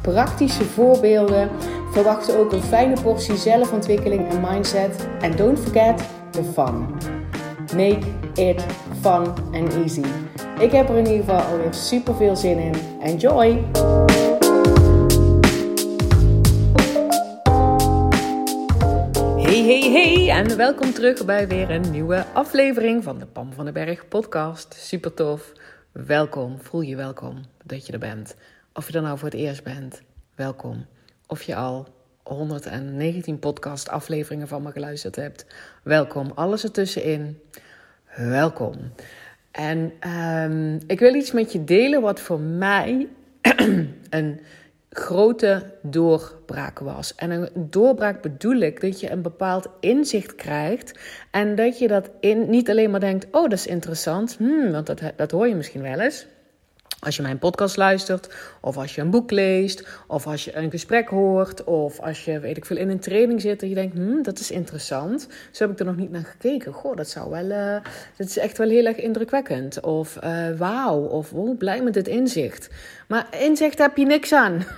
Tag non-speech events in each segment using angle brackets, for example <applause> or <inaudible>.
praktische voorbeelden. Verwacht ook een fijne portie zelfontwikkeling en mindset. En don't forget the fun. Make it fun and easy. Ik heb er in ieder geval alweer super veel zin in. Enjoy! Hey, hey, hey en welkom terug bij weer een nieuwe aflevering van de Pam van den Berg podcast. Super tof. Welkom, voel je welkom dat je er bent. Of je er nou voor het eerst bent, welkom. Of je al 119 podcast afleveringen van me geluisterd hebt, welkom. Alles ertussenin, welkom. En um, ik wil iets met je delen wat voor mij <clears throat> een grote doorbraak was. En een doorbraak bedoel ik dat je een bepaald inzicht krijgt en dat je dat in, niet alleen maar denkt: oh, dat is interessant, hmm, want dat, dat hoor je misschien wel eens. Als je mijn podcast luistert, of als je een boek leest, of als je een gesprek hoort, of als je, weet ik veel, in een training zit en je denkt, hmm, dat is interessant. Zo heb ik er nog niet naar gekeken. Goh, dat zou wel, uh, dat is echt wel heel erg indrukwekkend. Of uh, wauw, of oh, blij met dit inzicht. Maar inzicht heb je niks aan. <laughs>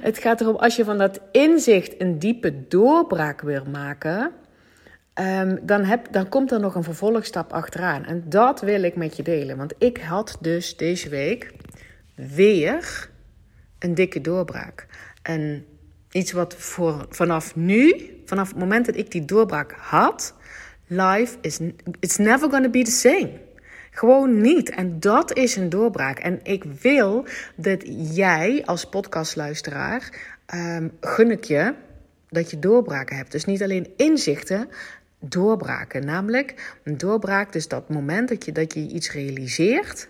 Het gaat erom, als je van dat inzicht een diepe doorbraak wil maken, Um, dan, heb, dan komt er nog een vervolgstap achteraan. En dat wil ik met je delen. Want ik had dus deze week weer een dikke doorbraak. En iets wat voor, vanaf nu, vanaf het moment dat ik die doorbraak had, life is it's never gonna be the same. Gewoon niet. En dat is een doorbraak. En ik wil dat jij als podcastluisteraar um, gun ik je dat je doorbraken hebt. Dus niet alleen inzichten, doorbraken. Namelijk een doorbraak, dus dat moment dat je, dat je iets realiseert.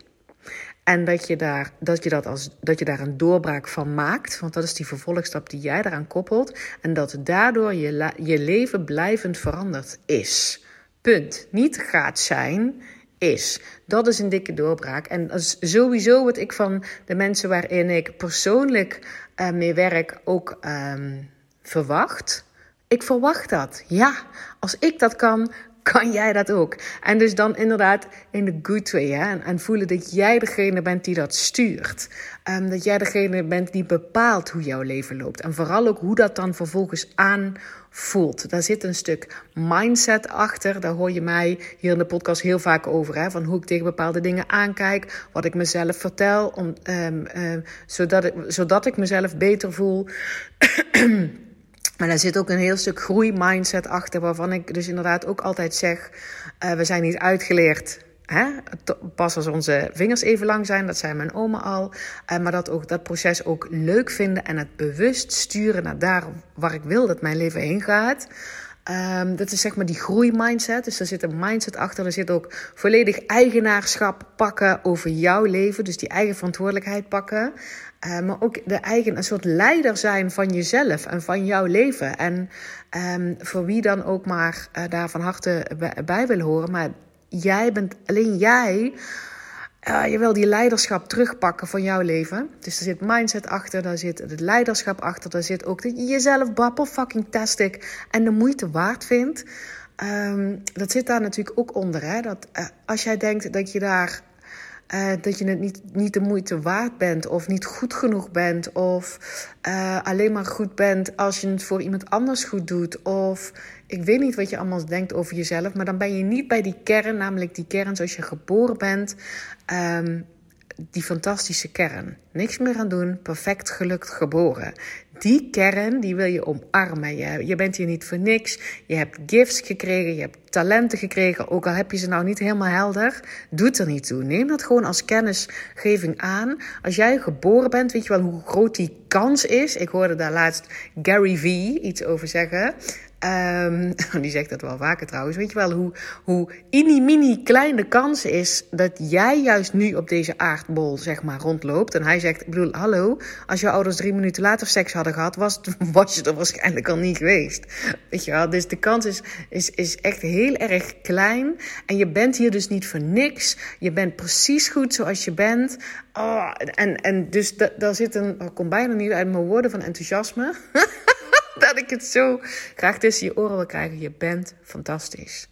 En dat je, daar, dat, je dat, als, dat je daar een doorbraak van maakt. Want dat is die vervolgstap die jij daaraan koppelt. En dat daardoor je, je leven blijvend veranderd is. Punt. Niet gaat zijn, is. Dat is een dikke doorbraak. En dat is sowieso wat ik van de mensen waarin ik persoonlijk uh, mee werk ook um, verwacht. Ik verwacht dat. Ja, als ik dat kan, kan jij dat ook. En dus dan inderdaad in de good way. Hè? En, en voelen dat jij degene bent die dat stuurt. Um, dat jij degene bent die bepaalt hoe jouw leven loopt. En vooral ook hoe dat dan vervolgens aanvoelt. Daar zit een stuk mindset achter. Daar hoor je mij hier in de podcast heel vaak over. Hè? Van hoe ik tegen bepaalde dingen aankijk. Wat ik mezelf vertel. Om, um, um, zodat, ik, zodat ik mezelf beter voel. <clears throat> Maar daar zit ook een heel stuk groeimindset achter, waarvan ik dus inderdaad ook altijd zeg: uh, we zijn niet uitgeleerd. Hè? Pas als onze vingers even lang zijn, dat zei mijn oma al. Uh, maar dat, ook, dat proces ook leuk vinden en het bewust sturen naar daar waar ik wil dat mijn leven heen gaat. Um, dat is zeg maar die groeimindset. Dus er zit een mindset achter. Er zit ook volledig eigenaarschap pakken over jouw leven. Dus die eigen verantwoordelijkheid pakken. Uh, maar ook de eigen, een soort leider zijn van jezelf en van jouw leven. En um, voor wie dan ook maar uh, daar van harte bij wil horen. Maar jij bent, alleen jij uh, je wil die leiderschap terugpakken van jouw leven. Dus er zit mindset achter, daar zit het leiderschap achter, daar zit ook dat je jezelf bappel fucking tastic en de moeite waard vindt. Um, dat zit daar natuurlijk ook onder. Hè? Dat als jij denkt dat je daar uh, dat je het niet, niet de moeite waard bent, of niet goed genoeg bent, of uh, alleen maar goed bent als je het voor iemand anders goed doet, of ik weet niet wat je allemaal denkt over jezelf, maar dan ben je niet bij die kern, namelijk die kern zoals je geboren bent. Um, die fantastische kern. Niks meer aan doen, perfect gelukt geboren. Die kern, die wil je omarmen. Je, je bent hier niet voor niks. Je hebt gifts gekregen, je hebt talenten gekregen. Ook al heb je ze nou niet helemaal helder, doet er niet toe. Neem dat gewoon als kennisgeving aan. Als jij geboren bent, weet je wel hoe groot die kans is. Ik hoorde daar laatst Gary V iets over zeggen. Um, <laughs> die zegt dat wel vaker trouwens. Weet je wel hoe, hoe mini klein de kans is dat jij juist nu op deze aardbol zeg maar rondloopt. En hij zegt, ik bedoel, hallo, als je ouders drie minuten later seks hadden gehad, was, <laughs> was je er waarschijnlijk al niet geweest. Weet je wel, dus de kans is, is, is echt heel erg klein. En je bent hier dus niet voor niks. Je bent precies goed zoals je bent. Oh, en, en dus daar zit een, ik kom bijna niet uit mijn woorden van enthousiasme. <laughs> <laughs> dat ik het zo graag tussen je oren wil krijgen. Je bent fantastisch.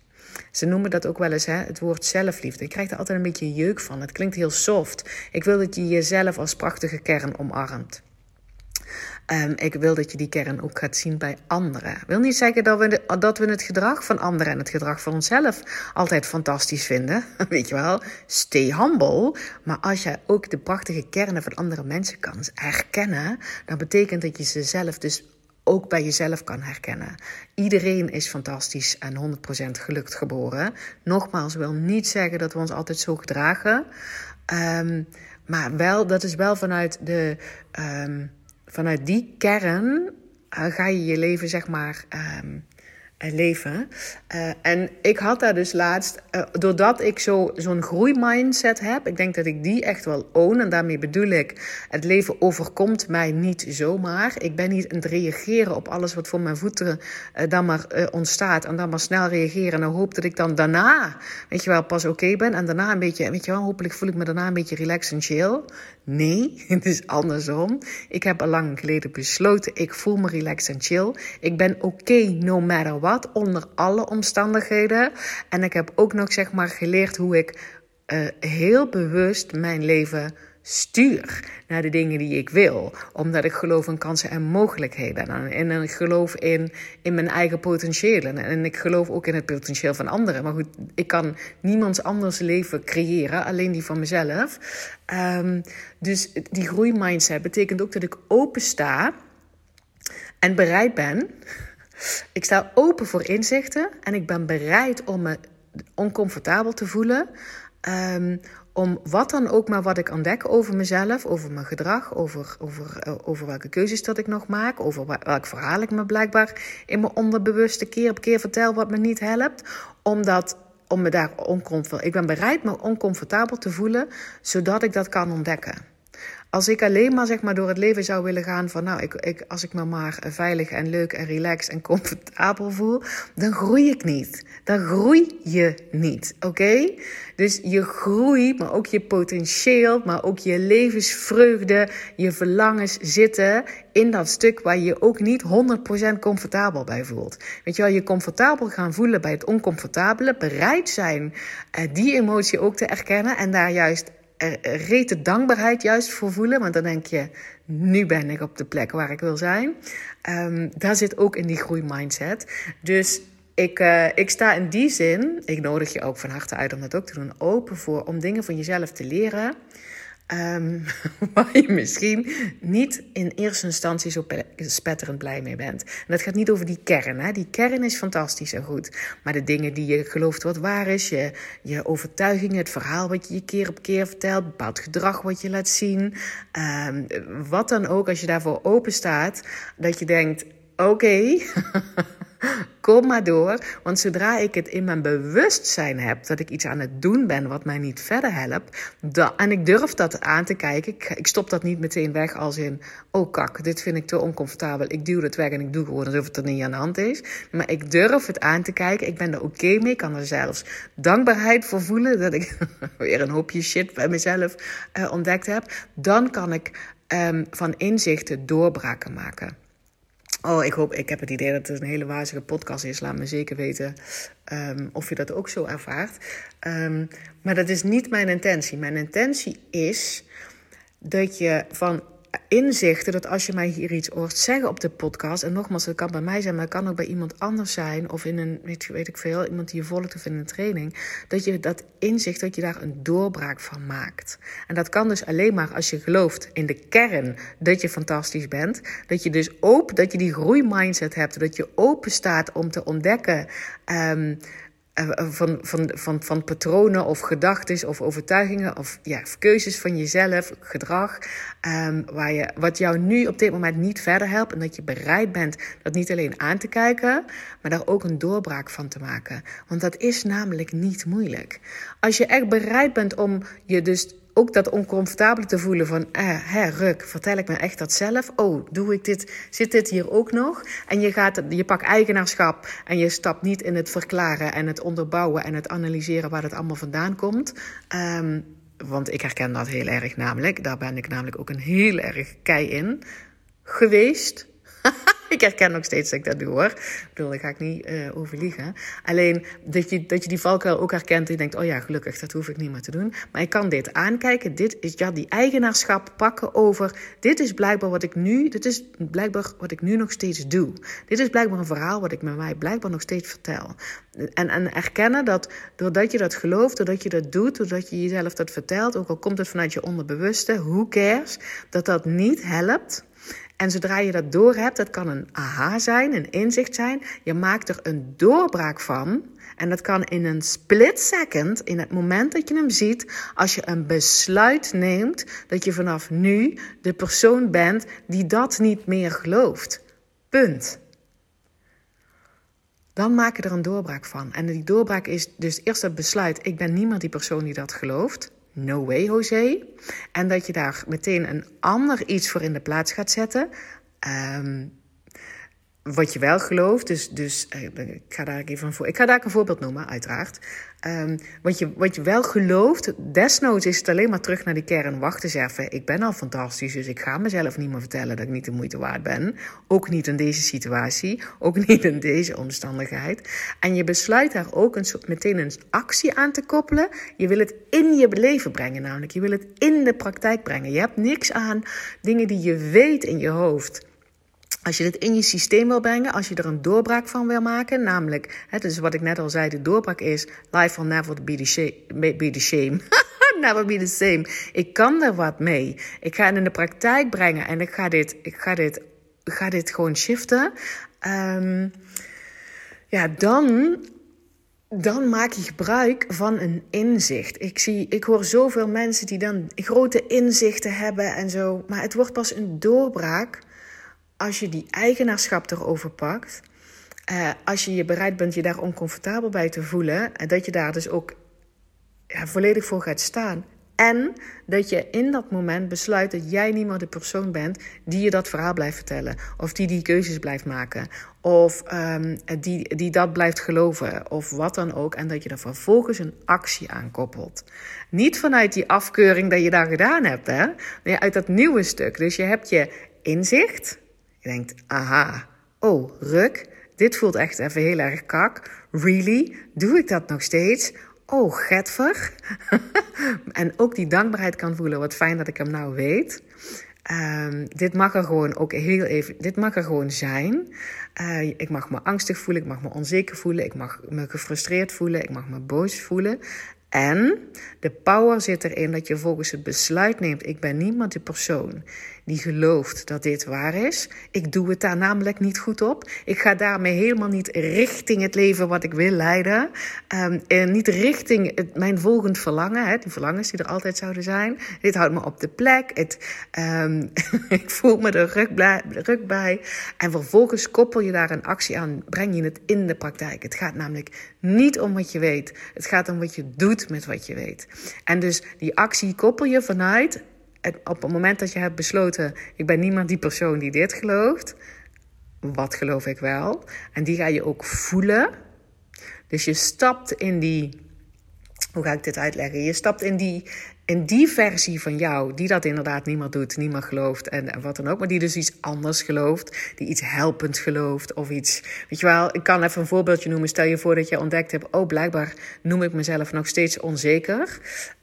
Ze noemen dat ook wel eens hè, het woord zelfliefde. Ik krijg er altijd een beetje jeuk van. Het klinkt heel soft. Ik wil dat je jezelf als prachtige kern omarmt. Um, ik wil dat je die kern ook gaat zien bij anderen. Ik wil niet zeggen dat we, dat we het gedrag van anderen en het gedrag van onszelf altijd fantastisch vinden. <laughs> Weet je wel, stay humble. Maar als jij ook de prachtige kernen van andere mensen kan herkennen, dan betekent dat je ze zelf dus ook bij jezelf kan herkennen. Iedereen is fantastisch en 100% gelukt geboren. Nogmaals, wil niet zeggen dat we ons altijd zo gedragen. Um, maar wel, dat is wel vanuit, de, um, vanuit die kern uh, ga je je leven, zeg maar, um, leven. Uh, en ik had daar dus laatst, uh, doordat ik zo, zo'n groeimindset heb, ik denk dat ik die echt wel own. En daarmee bedoel ik, het leven overkomt mij niet zomaar. Ik ben niet aan het reageren op alles wat voor mijn voeten dan maar ontstaat. En dan maar snel reageren. En dan hoop dat ik dan daarna, weet je wel, pas oké ben. En daarna een beetje, weet je wel, hopelijk voel ik me daarna een beetje relaxed en chill. Nee, <laughs> het is andersom. Ik heb al lang geleden besloten, ik voel me relaxed en chill. Ik ben oké no matter what, onder alle omstandigheden. En ik heb ook nog zeg maar geleerd hoe ik uh, heel bewust mijn leven stuur naar de dingen die ik wil. Omdat ik geloof in kansen en mogelijkheden. En, ik geloof in, in mijn eigen potentiëlen. En ik geloof ook in het potentieel van anderen. Maar goed, ik kan niemands anders leven creëren, alleen die van mezelf. Um, dus die groeimindset betekent ook dat ik open sta en bereid ben. Ik sta open voor inzichten en ik ben bereid om me oncomfortabel te voelen. Um, om wat dan ook maar wat ik ontdek over mezelf, over mijn gedrag, over, over, eh, over welke keuzes dat ik nog maak, over welk verhaal ik me blijkbaar in mijn onderbewuste keer op keer vertel wat me niet helpt, omdat om me daar oncomfortabel. Ik ben bereid me oncomfortabel te voelen, zodat ik dat kan ontdekken. Als ik alleen maar, zeg maar door het leven zou willen gaan van, nou, ik, ik, als ik me maar veilig en leuk en relaxed en comfortabel voel, dan groei ik niet. Dan groei je niet, oké? Dus je groei, maar ook je potentieel, maar ook je levensvreugde, je verlangens zitten in dat stuk waar je je ook niet 100% comfortabel bij voelt. Weet je wel, je comfortabel gaan voelen bij het oncomfortabele, bereid zijn eh, die emotie ook te erkennen en daar juist rete dankbaarheid juist voor voelen. Want dan denk je, nu ben ik op de plek waar ik wil zijn. Um, daar zit ook in die groeimindset. Dus ik, uh, ik sta in die zin, ik nodig je ook van harte uit om dat ook te doen, open voor om dingen van jezelf te leren. Um, <laughs> waar je misschien niet in eerste instantie zo spetterend blij mee bent. En dat gaat niet over die kern. Hè? Die kern is fantastisch en goed. Maar de dingen die je gelooft wat waar is, je, je overtuigingen, het verhaal wat je je keer op keer vertelt, bepaald gedrag wat je laat zien. Um, wat dan ook, als je daarvoor open staat, dat je denkt: oké. <laughs> Kom maar door, want zodra ik het in mijn bewustzijn heb dat ik iets aan het doen ben wat mij niet verder helpt, dan, en ik durf dat aan te kijken, ik, ik, stop dat niet meteen weg als in, oh kak, dit vind ik te oncomfortabel, ik duw het weg en ik doe gewoon alsof het er niet aan de hand is. Maar ik durf het aan te kijken, ik ben er oké mee, ik kan er zelfs dankbaarheid voor voelen dat ik <laughs> weer een hoopje shit bij mezelf uh, ontdekt heb. Dan kan ik um, van inzichten doorbraken maken. Oh, ik hoop, ik heb het idee dat het een hele wazige podcast is. Laat me zeker weten um, of je dat ook zo ervaart. Um, maar dat is niet mijn intentie. Mijn intentie is dat je van inzichten dat als je mij hier iets hoort zeggen op de podcast, en nogmaals, dat kan bij mij zijn, maar het kan ook bij iemand anders zijn, of in een, weet, ik veel, iemand die je volgt of in een training, dat je dat inzicht, dat je daar een doorbraak van maakt. En dat kan dus alleen maar als je gelooft in de kern dat je fantastisch bent, dat je dus open, dat je die groeimindset hebt, dat je open staat om te ontdekken. Um, van, van, van, van patronen of gedachten of overtuigingen of ja, keuzes van jezelf, gedrag, um, waar je, wat jou nu op dit moment niet verder helpt. En dat je bereid bent dat niet alleen aan te kijken, maar daar ook een doorbraak van te maken. Want dat is namelijk niet moeilijk. Als je echt bereid bent om je dus ook dat oncomfortabele te voelen van, eh, hè, ruk, vertel ik me echt dat zelf? Oh, doe ik dit, zit dit hier ook nog? En je, gaat, je pakt eigenaarschap en je stapt niet in het verklaren en het onderbouwen en het analyseren waar het allemaal vandaan komt. Um, want ik herken dat heel erg namelijk. Daar ben ik namelijk ook een heel erg kei in geweest. <laughs> ik herken nog steeds dat ik dat doe hoor. Ik bedoel, daar ga ik niet uh, over liegen. Alleen dat je, dat je die valkuil ook herkent en je denkt: oh ja, gelukkig, dat hoef ik niet meer te doen. Maar ik kan dit aankijken. Dit is ja, die eigenaarschap pakken over. Dit is blijkbaar wat ik nu, dit is blijkbaar wat ik nu nog steeds doe. Dit is blijkbaar een verhaal wat ik met mij blijkbaar nog steeds vertel. En, en erkennen dat doordat je dat gelooft, doordat je dat doet, doordat je jezelf dat vertelt, ook al komt het vanuit je onderbewuste, who cares, dat dat niet helpt en zodra je dat door hebt, dat kan een aha zijn, een inzicht zijn. Je maakt er een doorbraak van. En dat kan in een split second, in het moment dat je hem ziet, als je een besluit neemt dat je vanaf nu de persoon bent die dat niet meer gelooft. Punt. Dan maak je er een doorbraak van. En die doorbraak is dus eerst het besluit: ik ben niemand die persoon die dat gelooft. No way, Jose. En dat je daar meteen een ander iets voor in de plaats gaat zetten. Um, wat je wel gelooft. Dus, dus eh, ik ga daar even voor. Ik ga daar een voorbeeld noemen, uiteraard. Um, wat, je, wat je wel gelooft, desnoods is het alleen maar terug naar die kern. Wacht ik ben al fantastisch, dus ik ga mezelf niet meer vertellen dat ik niet de moeite waard ben. Ook niet in deze situatie, ook niet in deze omstandigheid. En je besluit daar ook een meteen een actie aan te koppelen. Je wil het in je leven brengen, namelijk. Je wil het in de praktijk brengen. Je hebt niks aan dingen die je weet in je hoofd als je dit in je systeem wil brengen, als je er een doorbraak van wil maken, namelijk, hè, dus wat ik net al zei, de doorbraak is: life will never be the shame. <laughs> never be the same. Ik kan er wat mee. Ik ga het in de praktijk brengen en ik ga dit, ik ga dit, ga dit gewoon shiften. Um, ja, dan dan maak je gebruik van een inzicht. Ik, zie, ik hoor zoveel mensen die dan grote inzichten hebben en zo. Maar het wordt pas een doorbraak als je die eigenaarschap erover pakt, uh, als je je bereid bent je daar oncomfortabel bij te voelen, en dat je daar dus ook ja, volledig voor gaat staan. En dat je in dat moment besluit dat jij niet meer de persoon bent die je dat verhaal blijft vertellen. Of die die keuzes blijft maken. Of um, die, die dat blijft geloven. Of wat dan ook. En dat je er vervolgens een actie aan koppelt. Niet vanuit die afkeuring dat je daar gedaan hebt. Hè? Nee, uit dat nieuwe stuk. Dus je hebt je inzicht. Je denkt, aha, oh, ruk, dit voelt echt even heel erg kak. Really? Doe ik dat nog steeds? Oh, getver. <laughs> en ook die dankbaarheid kan voelen. Wat fijn dat ik hem nou weet. Um, dit mag er gewoon ook heel even, dit mag er gewoon zijn. Uh, ik mag me angstig voelen, ik mag me onzeker voelen, ik mag me gefrustreerd voelen, ik mag me boos voelen. En de power zit erin dat je volgens het besluit neemt: ik ben niemand de persoon die gelooft dat dit waar is. Ik doe het daar namelijk niet goed op. Ik ga daarmee helemaal niet richting het leven wat ik wil leiden. Um, en niet richting mijn volgend verlangen, hè, die verlangens die er altijd zouden zijn. Dit houdt me op de plek. Het, um, <laughs> ik voel me er ruk ruk bij. En vervolgens koppel je daar een actie aan. Breng je het in de praktijk. Het gaat namelijk niet om wat je weet. Het gaat om wat je doet met wat je weet. En dus die actie koppel je vanuit op het moment dat je hebt besloten, ik ben niemand die persoon die dit gelooft, wat geloof ik wel? En die ga je ook voelen. Dus je stapt in die, hoe ga ik dit uitleggen? Je stapt in die, in die versie van jou, die dat inderdaad niet meer doet, niet meer gelooft en, wat dan ook, maar die dus iets anders gelooft, die iets helpend gelooft of iets. Weet je wel, ik kan even een voorbeeldje noemen. Stel je voor dat je ontdekt hebt, oh, blijkbaar noem ik mezelf nog steeds onzeker.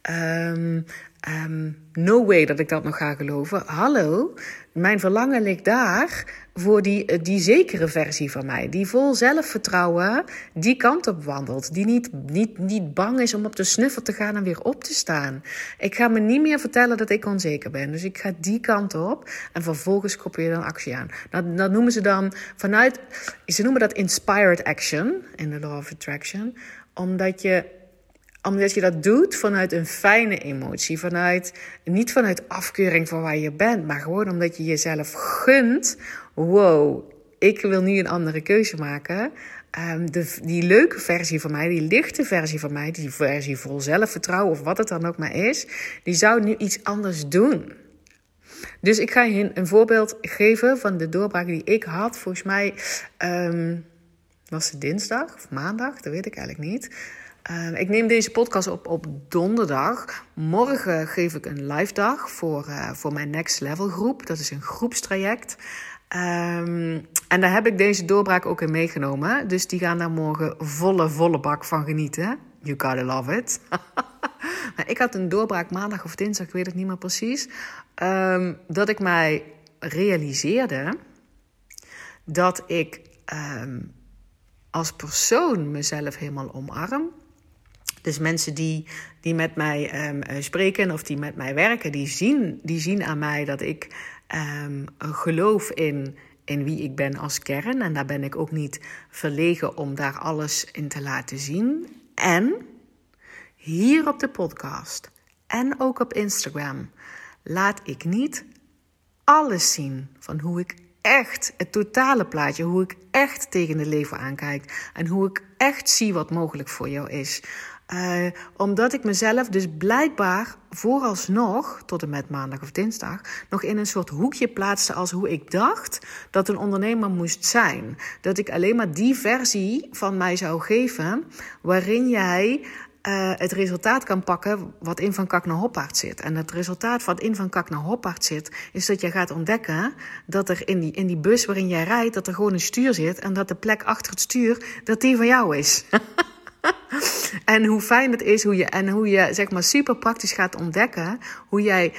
Um, Um, no way dat ik dat nog ga geloven. Hallo, mijn verlangen ligt daar voor die, eh, die zekere versie van mij. Die vol zelfvertrouwen die kant op wandelt. Die niet, niet, niet bang is om op de snuffel te gaan en weer op te staan. Ik ga me niet meer vertellen dat ik onzeker ben. Dus ik ga die kant op en vervolgens koppel je dan actie aan. Dat, dat noemen ze dan vanuit, ze noemen dat inspired action in de Law of Attraction. Omdat je, omdat je dat doet vanuit een fijne emotie. Vanuit, niet vanuit afkeuring van waar je bent, maar gewoon omdat je jezelf gunt. Wow, ik wil nu een andere keuze maken. Um, de, die leuke versie van mij, die lichte versie van mij, die versie vol zelfvertrouwen of wat het dan ook maar is, die zou nu iets anders doen. Dus ik ga je een voorbeeld geven van de doorbraak die ik had. Volgens mij um, was het dinsdag of maandag, dat weet ik eigenlijk niet. Um, ik neem deze podcast op op donderdag. Morgen geef ik een live dag voor, uh, voor mijn Next Level groep. Dat is een groepstraject. Um, en daar heb ik deze doorbraak ook in meegenomen. Dus die gaan daar morgen volle, volle bak van genieten. You gotta love it. <laughs> ik had een doorbraak maandag of dinsdag, ik weet het niet meer precies. Um, dat ik mij realiseerde dat ik als persoon mezelf helemaal omarm. Dus mensen die, die met mij um, spreken of die met mij werken, die zien, die zien aan mij dat ik um, geloof in, in wie ik ben als kern. En daar ben ik ook niet verlegen om daar alles in te laten zien. En hier op de podcast en ook op Instagram laat ik niet alles zien van hoe ik echt het totale plaatje, hoe ik echt tegen het leven aankijk en hoe ik echt zie wat mogelijk voor jou is. Uh, omdat ik mezelf dus blijkbaar vooralsnog, tot en met maandag of dinsdag, nog in een soort hoekje plaatste als hoe ik dacht dat een ondernemer moest zijn. Dat ik alleen maar die versie van mij zou geven waarin jij uh, het resultaat kan pakken wat in van kak naar hoppaard zit. En het resultaat wat in van kak naar hoppaard zit, is dat je gaat ontdekken dat er in die, in die bus waarin jij rijdt, dat er gewoon een stuur zit en dat de plek achter het stuur, dat die van jou is. <laughs> en hoe fijn het is hoe je, en hoe je zeg maar super praktisch gaat ontdekken hoe jij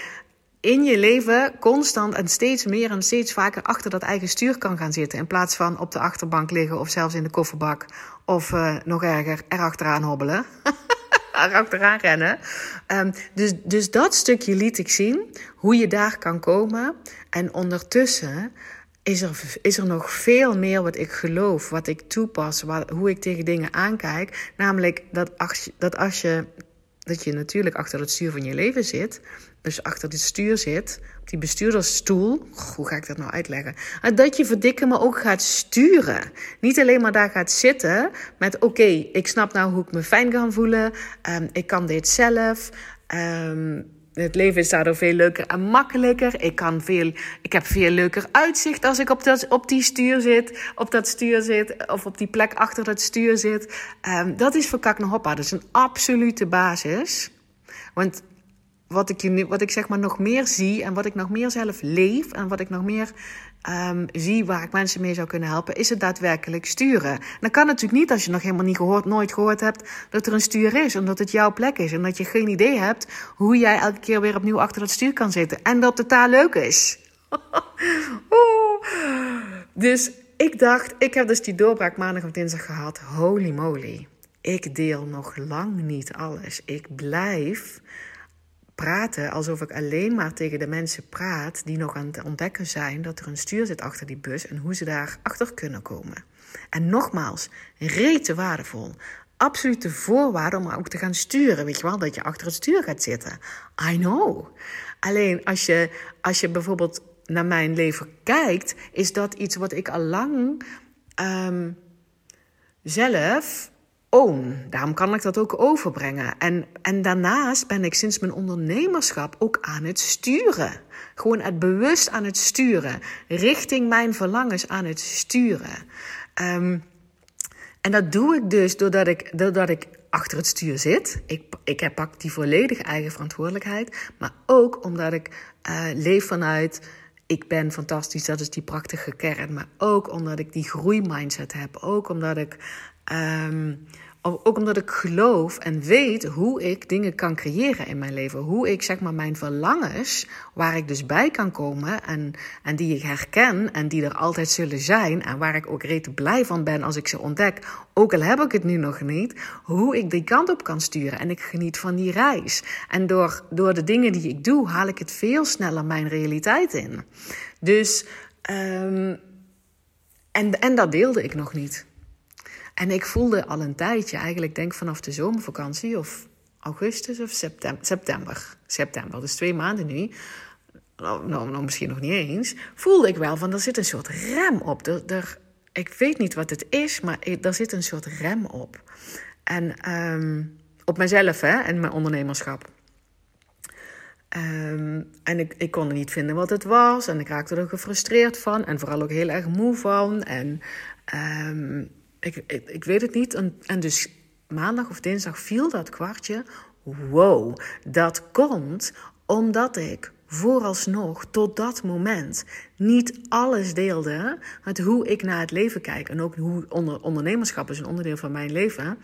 in je leven constant en steeds meer en steeds vaker achter dat eigen stuur kan gaan zitten. In plaats van op de achterbank liggen of zelfs in de kofferbak. Of uh, nog erger, erachteraan hobbelen. <laughs> erachteraan rennen. Um, dus, dus dat stukje liet ik zien. Hoe je daar kan komen. En ondertussen is er, is er nog veel meer wat ik geloof, wat ik toepas, wat, hoe ik tegen dingen aankijk. Namelijk dat als, dat als je, dat je natuurlijk achter het stuur van je leven zit, dus achter dit stuur zit, op die bestuurdersstoel, hoe ga ik dat nou uitleggen? Dat je verdikken maar ook gaat sturen. Niet alleen maar daar gaat zitten met oké, ik snap nou hoe ik me fijn kan voelen, um, ik kan dit zelf. Um, het leven is daardoor veel leuker en makkelijker. Ik, kan veel, ik heb veel leuker uitzicht als ik op, dat, op die stuur zit, op dat stuur zit, of op die plek achter dat stuur zit. Um, dat is voor Kaknehoppa. Dat is een absolute basis. Want wat ik, wat ik zeg maar nog meer zie en wat ik nog meer zelf leef en wat ik nog meer um, zie waar ik mensen mee zou kunnen helpen, is het daadwerkelijk sturen. En dat kan natuurlijk niet als je nog helemaal niet gehoord, nooit gehoord hebt dat er een stuur is, omdat het jouw plek is en dat je geen idee hebt hoe jij elke keer weer opnieuw achter dat stuur kan zitten en dat het totaal leuk is. <laughs> dus ik dacht, ik heb dus die doorbraak maandag of dinsdag gehad. Holy moly. Ik deel nog lang niet alles. Ik blijf praten alsof ik alleen maar tegen de mensen praat die nog aan het ontdekken zijn dat er een stuur zit achter die bus en hoe ze daar achter kunnen komen. En nogmaals, rete waardevol. Absolute voorwaarde om ook te gaan sturen. Weet je wel, dat je achter het stuur gaat zitten. I know. Alleen als je, als je bijvoorbeeld naar mijn leven kijkt, is dat iets wat ik al lang um, zelf own. Daarom kan ik dat ook overbrengen. En, en daarnaast ben ik sinds mijn ondernemerschap ook aan het sturen. Gewoon het bewust aan het sturen. Richting mijn verlangens aan het sturen. Um, en dat doe ik dus doordat ik, doordat ik achter het stuur zit. Ik, ik pak die volledig eigen verantwoordelijkheid. Maar ook omdat ik uh, leef vanuit ik ben fantastisch, dat is die prachtige kern. Maar ook omdat ik die groeimindset heb. Ook omdat ik Um, ook omdat ik geloof en weet hoe ik dingen kan creëren in mijn leven. Hoe ik zeg maar mijn verlangens, waar ik dus bij kan komen en, en die ik herken en die er altijd zullen zijn. En waar ik ook rete blij van ben als ik ze ontdek. Ook al heb ik het nu nog niet. Hoe ik die kant op kan sturen. En ik geniet van die reis. En door, door de dingen die ik doe, haal ik het veel sneller mijn realiteit in. Dus, um, en, en dat deelde ik nog niet. En ik voelde al een tijdje, eigenlijk denk vanaf de zomervakantie of augustus of september. September, september dus twee maanden nu. Nou, nou, nou, misschien nog niet eens. Voelde ik wel van er zit een soort rem op. Er, er, ik weet niet wat het is, maar er zit een soort rem op. En um, op mezelf hè, en mijn ondernemerschap. Um, en ik, kon niet vinden wat het was. En ik raakte er gefrustreerd van. En vooral ook heel erg moe van. En um, ik, ik, weet het niet. En, en dus maandag of dinsdag viel dat kwartje. Wow, dat komt omdat ik vooralsnog tot dat moment niet alles deelde met hoe ik naar het leven kijk. En ook hoe onder, ondernemerschap is een onderdeel van mijn leven.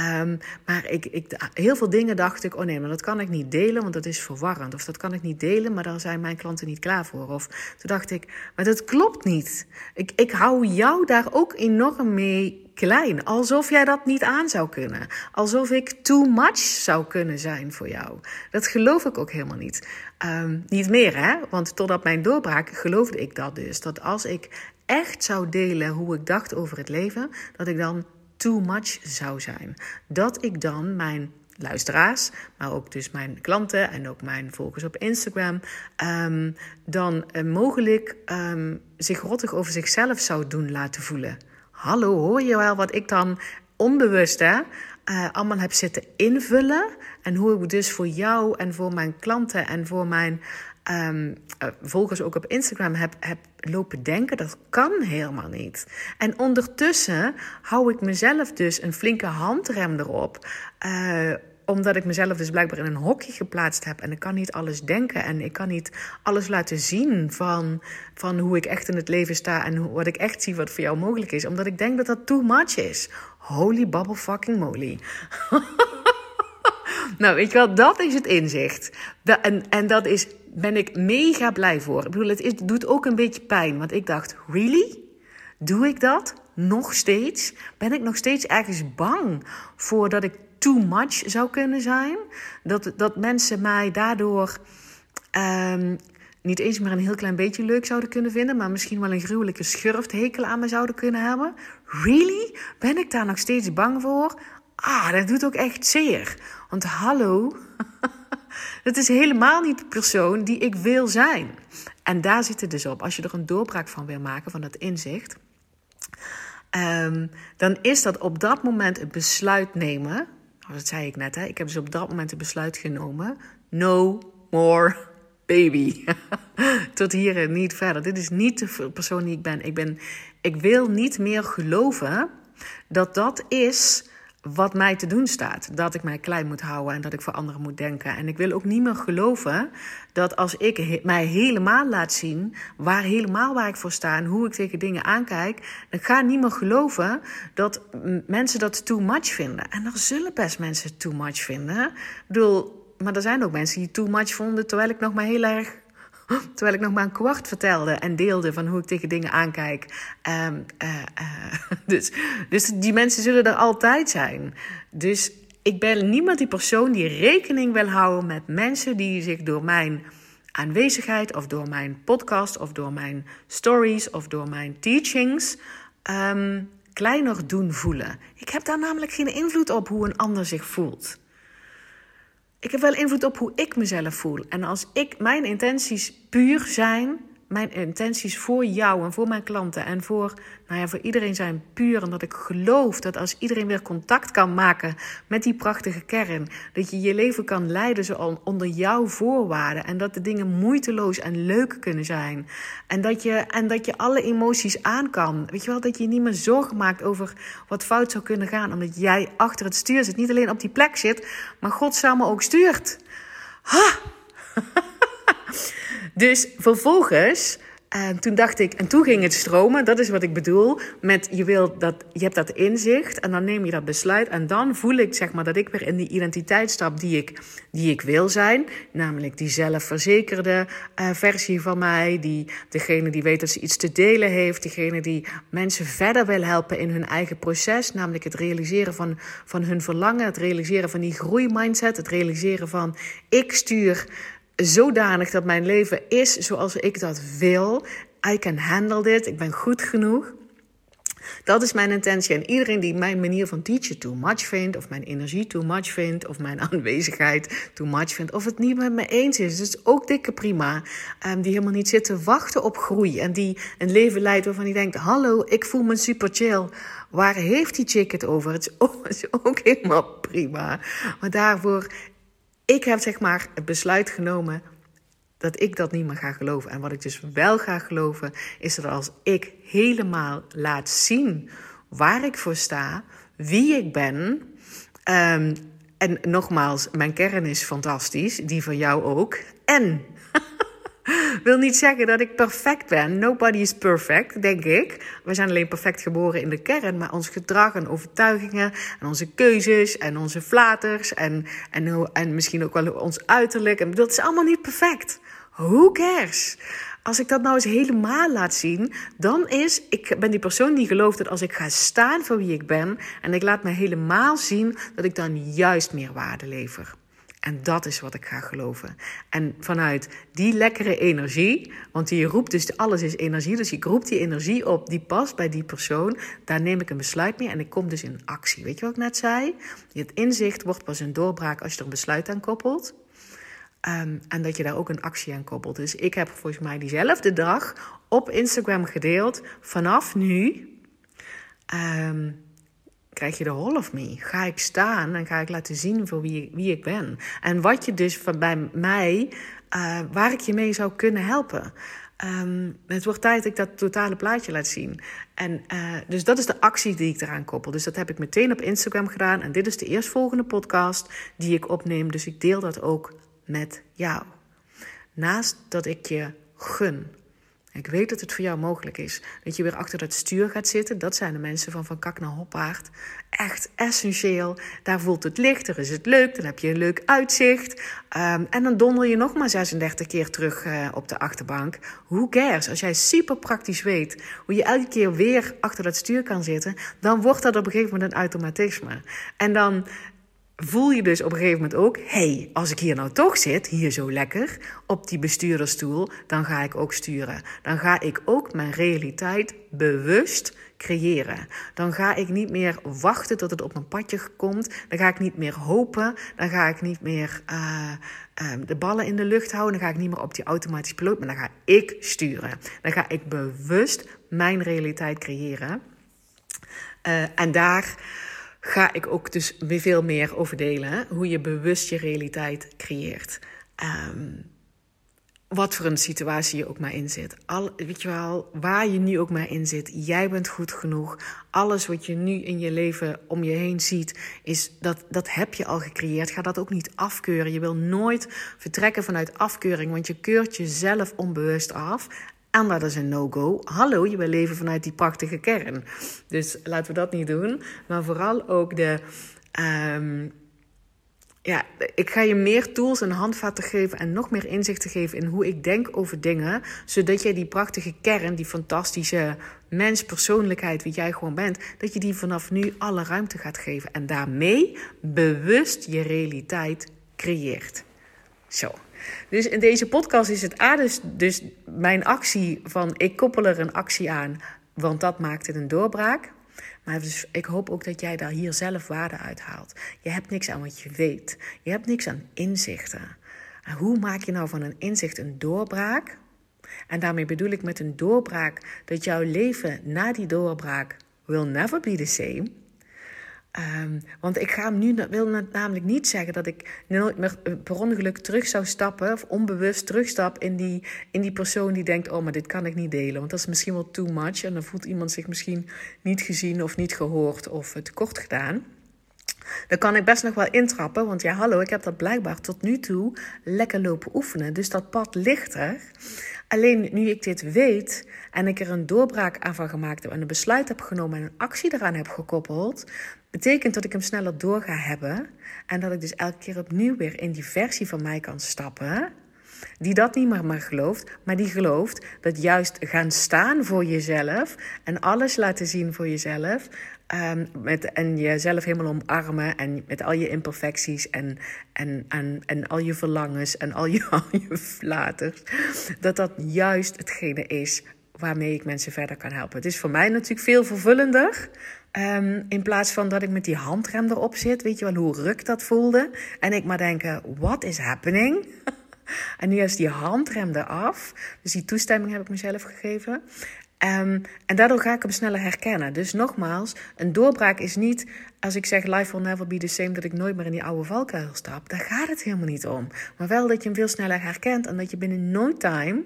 Um, maar ik, ik, heel veel dingen dacht ik, oh nee, maar dat kan ik niet delen, want dat is verwarrend. Of dat kan ik niet delen, maar daar zijn mijn klanten niet klaar voor. Of toen dacht ik, maar dat klopt niet. Ik, ik hou jou daar ook enorm mee klein. Alsof jij dat niet aan zou kunnen. Alsof ik too much zou kunnen zijn voor jou. Dat geloof ik ook helemaal niet. Um, niet meer, hè? Want totdat mijn doorbraak geloofde ik dat dus. Dat als ik echt zou delen hoe ik dacht over het leven, dat ik dan too much zou zijn. Dat ik dan mijn luisteraars, maar ook dus mijn klanten en ook mijn volgers op Instagram, um, dan uh, mogelijk um, zich rottig over zichzelf zou doen laten voelen. Hallo, hoor je wel wat ik dan onbewust hè, uh, allemaal heb zitten invullen? En hoe ik dus voor jou en voor mijn klanten en voor mijn um, volgers ook op Instagram heb, heb lopen denken, dat kan helemaal niet. En ondertussen hou ik mezelf dus een flinke handrem erop. Uh, omdat ik mezelf dus blijkbaar in een hokje geplaatst heb. En ik kan niet alles denken. En ik kan niet alles laten zien van, van hoe ik echt in het leven sta. En wat ik echt zie wat voor jou mogelijk is. Omdat ik denk dat dat too much is. Holy bubble fucking moly. <laughs> nou, weet wel, dat is het inzicht. en, en dat is ben ik mega blij voor. Ik bedoel, het, is, doet ook een beetje pijn. Want ik dacht, really? Doe ik dat? Nog steeds? Ben ik nog steeds ergens bang voor dat ik too much zou kunnen zijn? Dat, dat mensen mij daardoor um, niet eens maar een heel klein beetje leuk zouden kunnen vinden, maar misschien wel een gruwelijke schurfthekel aan me zouden kunnen hebben? Really? Ben ik daar nog steeds bang voor? Ah, dat doet ook echt zeer. Want hallo. <laughs> Het is helemaal niet de persoon die ik wil zijn. En daar zit het dus op. Als je er een doorbraak van wil maken, van dat inzicht, um, dan is dat op dat moment een besluit nemen. Oh, dat zei ik net, hè? ik heb dus op dat moment een besluit genomen. No more baby. <laughs> Tot hier en niet verder. Dit is niet de persoon die ik ben. Ik, ben. ik wil niet meer geloven dat dat is wat mij te doen staat. Dat ik mij klein moet houden en dat ik voor anderen moet denken. En ik wil ook niet meer geloven dat als ik mij helemaal laat zien, waar helemaal waar ik voor sta en hoe ik tegen dingen aankijk, dan ga niet meer geloven dat mensen dat too much vinden. En er zullen best mensen too much vinden. Ik bedoel, maar er zijn ook mensen die too much vonden terwijl ik nog maar heel erg Terwijl ik nog maar een kwart vertelde en deelde van hoe ik tegen dingen aankijk. Um, uh, uh, dus, dus die mensen zullen er altijd zijn. Dus ik ben niemand die persoon die rekening wil houden met mensen die zich door mijn aanwezigheid of door mijn podcast of door mijn stories of door mijn teachings um, kleiner doen voelen. Ik heb daar namelijk geen invloed op hoe een ander zich voelt ik heb wel invloed op hoe ik mezelf voel. En als ik mijn intenties puur zijn, mijn intenties voor jou en voor mijn klanten en voor, nou ja, voor iedereen zijn puur. En dat ik geloof dat als iedereen weer contact kan maken met die prachtige kern, dat je je leven kan leiden zo onder jouw voorwaarden. En dat de dingen moeiteloos en leuk kunnen zijn. En dat je, en dat je alle emoties aan kan. Weet je wel, dat je niet meer zorgen maakt over wat fout zou kunnen gaan, omdat jij achter het stuur zit. Niet alleen op die plek zit, maar God samen ook stuurt. Ha! <laughs> Dus vervolgens, uh, toen dacht ik, en toen ging het stromen, dat is wat ik bedoel, met je, wil dat, je hebt dat inzicht en dan neem je dat besluit en dan voel ik zeg maar dat ik weer in die identiteit stap die ik, die ik wil zijn, namelijk die zelfverzekerde uh, versie van mij, die, degene die weet dat ze iets te delen heeft, degene die mensen verder wil helpen in hun eigen proces, namelijk het realiseren van, van hun verlangen, het realiseren van die groeimindset, het realiseren van ik stuur zodanig dat mijn leven is zoals ik dat wil. I can handle dit. Ik ben goed genoeg. Dat is mijn intentie. En iedereen die mijn manier van teachen too much vindt, of mijn energie too much vindt, of mijn <laughs> aanwezigheid too much vindt, of het niet met me eens is, dus ook dikke prima. Um, die helemaal niet zitten wachten op groei en die een leven leidt waarvan die denkt: Hallo, ik voel me super chill. Waar heeft die chick het over? Het is <laughs> het is ook helemaal prima. Maar daarvoor, ik heb zeg maar het besluit genomen dat ik dat niet meer ga geloven. En wat ik dus wel ga geloven, is dat als ik helemaal laat zien waar ik voor sta, wie ik ben. Um, en nogmaals, mijn kern is fantastisch, die van jou ook. En <laughs> wil niet zeggen dat ik perfect ben. Nobody is perfect, denk ik. We zijn alleen perfect geboren in de kern, maar ons gedrag en overtuigingen en onze keuzes en onze flaters en, en, en misschien ook wel ons uiterlijk. En dat is allemaal niet perfect. Who cares? Als ik dat nou eens helemaal laat zien, dan is ik ben die persoon die gelooft dat als ik ga staan voor wie ik ben en ik laat me helemaal zien, dat ik dan juist meer waarde lever. En dat is wat ik ga geloven. En vanuit die lekkere energie, want die roept dus alles is energie, dus ik roep die energie op die past bij die persoon, daar neem ik een besluit mee en ik kom dus in actie. Weet je wat ik net zei? Het inzicht wordt pas een doorbraak als je er een besluit aan koppelt. Um, en dat je daar ook een actie aan koppelt. Dus ik heb volgens mij diezelfde dag op Instagram gedeeld. Vanaf nu um, krijg je de hall of me. Ga ik staan en ga ik laten zien voor wie, wie ik ben. En wat je dus van bij mij, uh, waar ik je mee zou kunnen helpen. Um, het wordt tijd dat ik dat totale plaatje laat zien. En uh, dus dat is de actie die ik eraan koppel. Dus dat heb ik meteen op Instagram gedaan. En dit is de eerstvolgende podcast die ik opneem. Dus ik deel dat ook met jou. Naast dat ik je gun. Ik weet dat het voor jou mogelijk is. Dat je weer achter dat stuur gaat zitten. Dat zijn de mensen van Van Kak naar Hoppaard. Echt essentieel. Daar voelt het licht, er is het leuk. Dan heb je een leuk uitzicht. Um, en dan donder je nog maar 36 keer terug uh, op de achterbank. Who cares? Als jij super praktisch weet hoe je elke keer weer achter dat stuur kan zitten... dan wordt dat op een gegeven moment een automatisme. En dan voel je dus op een gegeven moment ook: hey, als ik hier nou toch zit, hier zo lekker op die bestuurdersstoel, dan ga ik ook sturen. Dan ga ik ook mijn realiteit bewust creëren. Dan ga ik niet meer wachten tot het op mijn padje komt. Dan ga ik niet meer hopen. Dan ga ik niet meer uh, uh, de ballen in de lucht houden. Dan ga ik niet meer op die automatische piloot, maar dan ga ik sturen. Dan ga ik bewust mijn realiteit creëren. Uh, en daar ga ik ook dus veel meer over delen. Hoe je bewust je realiteit creëert. Um, wat voor een situatie je ook maar in zit. Al, weet je wel, waar je nu ook maar in zit. Jij bent goed genoeg. Alles wat je nu in je leven om je heen ziet, is dat, dat heb je al gecreëerd. Ga dat ook niet afkeuren. Je wil nooit vertrekken vanuit afkeuring, want je keurt jezelf onbewust af. En dat is een no-go. Hallo, je wil leven vanuit die prachtige kern. Dus laten we dat niet doen. Maar vooral ook de. Um, ja, ik ga je meer tools en handvatten geven en nog meer inzichten geven in hoe ik denk over dingen, zodat jij die prachtige kern, die fantastische mens, persoonlijkheid, wie jij gewoon bent, dat je die vanaf nu alle ruimte gaat geven en daarmee bewust je realiteit creëert. Zo. Dus in deze podcast is het A, dus, dus mijn actie van ik koppel er een actie aan, want dat maakt het een doorbraak. Maar dus ik hoop ook dat jij daar hier zelf waarde uit haalt. Je hebt niks aan wat je weet. Je hebt niks aan inzichten. En hoe maak je nou van een inzicht een doorbraak? En daarmee bedoel ik met een doorbraak dat jouw leven na die doorbraak will never be the same. Um, want ik ga hem nu, wil namelijk niet zeggen dat ik nooit meer eh, per ongeluk terug zou stappen, of onbewust terugstap in die, in die persoon die denkt: Oh, maar dit kan ik niet delen. Want dat is misschien wel too much. En dan voelt iemand zich misschien niet gezien of niet gehoord of tekort gedaan. Dan kan ik best nog wel intrappen, want ja, hallo, ik heb dat blijkbaar tot nu toe lekker lopen oefenen. Dus dat pad ligt er. Alleen nu ik dit weet en ik er een doorbraak aan van gemaakt heb en een besluit heb genomen en een actie eraan heb gekoppeld, betekent dat ik hem sneller door ga hebben en dat ik dus elke keer opnieuw weer in die versie van mij kan stappen. Die dat niet meer maar gelooft, maar die gelooft dat juist gaan staan voor jezelf en alles laten zien voor jezelf. Um, met, en jezelf helemaal omarmen en met al je imperfecties en, en, en, en al je verlangens en al je, <laughs> al je flaters. Dat dat juist hetgene is waarmee ik mensen verder kan helpen. Het is voor mij natuurlijk veel vervullender. Um, in plaats van dat ik met die handrem erop zit. Weet je wel hoe ruk dat voelde? En ik maar denken, what is happening? <laughs> en nu is die handrem eraf. Dus die toestemming heb ik mezelf gegeven. Um, en daardoor ga ik hem sneller herkennen. Dus nogmaals, een doorbraak is niet als ik zeg life will never be the same, dat ik nooit meer in die oude valkuil stap. Daar gaat het helemaal niet om. Maar wel dat je hem veel sneller herkent en dat je binnen no time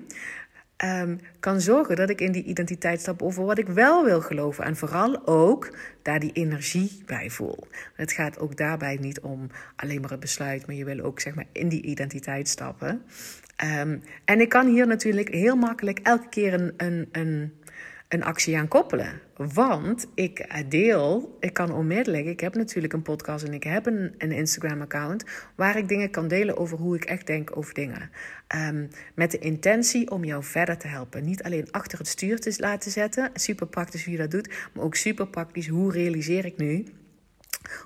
um, kan zorgen dat ik in die identiteit stap over wat ik wel wil geloven. En vooral ook daar die energie bij voel. Het gaat ook daarbij niet om alleen maar het besluit, maar je wil ook zeg maar in die identiteit stappen. Um, en ik kan hier natuurlijk heel makkelijk elke keer een, een, een een actie aan koppelen. Want ik deel, ik kan onmiddellijk, ik heb natuurlijk een podcast en ik heb een, een Instagram-account waar ik dingen kan delen over hoe ik echt denk over dingen. Um, met de intentie om jou verder te helpen. Niet alleen achter het stuur te laten zetten, super praktisch je dat doet, maar ook super praktisch hoe realiseer ik nu,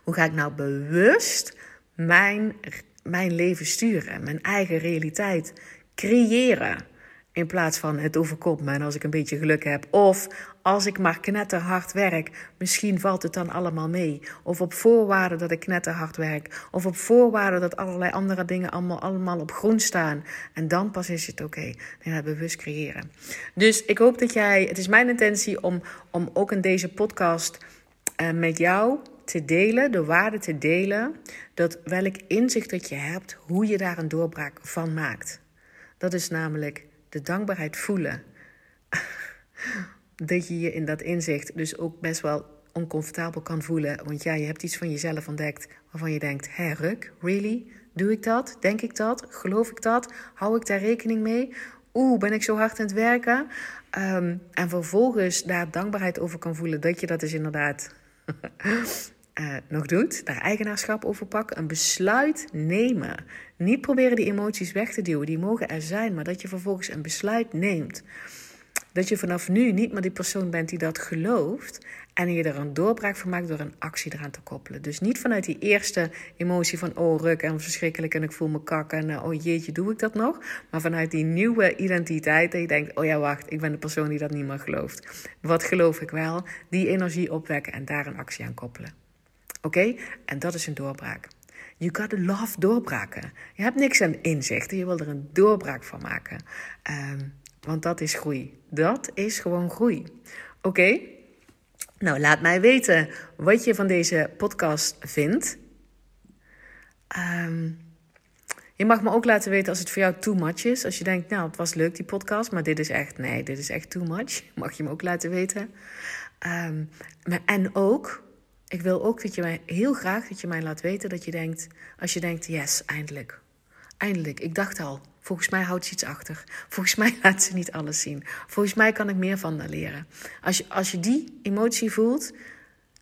hoe ga ik nou bewust mijn, mijn leven sturen, mijn eigen realiteit creëren. In plaats van het overkomt me en als ik een beetje geluk heb. Of als ik maar knetterhard werk, misschien valt het dan allemaal mee. Of op voorwaarde dat ik knetterhard werk. Of op voorwaarde dat allerlei andere dingen allemaal, allemaal op groen staan. En dan pas is het oké. Okay. We bewust creëren. Dus ik hoop dat jij. Het is mijn intentie om, om ook in deze podcast uh, met jou te delen, de waarde te delen. Dat welk inzicht dat je hebt, hoe je daar een doorbraak van maakt. Dat is namelijk de dankbaarheid voelen. <laughs> dat je je in dat inzicht dus ook best wel oncomfortabel kan voelen. Want ja, je hebt iets van jezelf ontdekt waarvan je denkt: hé, Ruk, really? Doe ik dat? Denk ik dat? Geloof ik dat? Hou ik daar rekening mee? Oeh, ben ik zo hard aan het werken? Um, en vervolgens daar dankbaarheid over kan voelen dat je dat dus inderdaad uh, nog doet, daar eigenaarschap over pakken, een besluit nemen. Niet proberen die emoties weg te duwen, die mogen er zijn, maar dat je vervolgens een besluit neemt. Dat je vanaf nu niet meer die persoon bent die dat gelooft en je er een doorbraak van maakt door een actie eraan te koppelen. Dus niet vanuit die eerste emotie van oh ruk en verschrikkelijk en ik voel me kak en uh, oh jeetje doe ik dat nog. Maar vanuit die nieuwe identiteit dat je denkt oh ja wacht ik ben de persoon die dat niet meer gelooft. Wat geloof ik wel? Die energie opwekken en daar een actie aan koppelen. Oké? En dat is een doorbraak. You gotta love doorbraken. Je hebt niks aan inzichten, je wil er een doorbraak van maken. Um, want dat is groei. Dat is gewoon groei. Oké? Nou, laat mij weten wat je van deze podcast vindt. Um, je mag me ook laten weten als het voor jou too much is. Als je denkt, nou, het was leuk die podcast, maar dit is echt, nee, dit is echt too much. Mag je me ook laten weten. Um, maar, en ook, ik wil ook dat je mij heel graag dat je mij laat weten dat je denkt, als je denkt, yes, eindelijk. Eindelijk, ik dacht al, volgens mij houdt ze iets achter. Volgens mij <laughs> laat ze niet alles zien. Volgens mij kan ik meer van haar leren. Als je, als je die emotie voelt,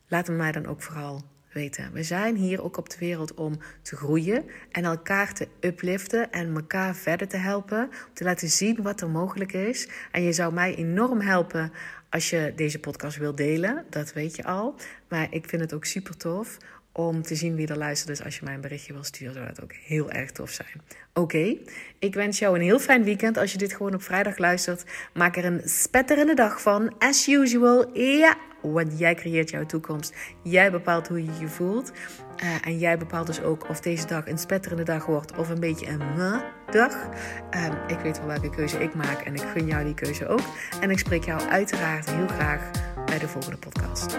laat hem mij dan ook vooral weten. We zijn hier ook op de wereld om te groeien en elkaar te upliften en elkaar verder te helpen. Om te laten zien wat er mogelijk is. En je zou mij enorm helpen als je deze podcast wilt delen, dat weet je al. Maar ik vind het ook super tof om te zien wie er luistert. Dus als je mij een berichtje wil sturen, zou dat ook heel erg tof zijn. Oké, ik wens jou een heel fijn weekend. Als je dit gewoon op vrijdag luistert, maak er een spetterende dag van. As usual, ja, want jij creëert jouw toekomst. Jij bepaalt hoe je je voelt. Uh, en jij bepaalt dus ook of deze dag een spetterende dag wordt of een beetje een dag. Uh, ik weet wel welke keuze ik maak en ik gun jou die keuze ook. En ik spreek jou uiteraard heel graag bij de volgende podcast.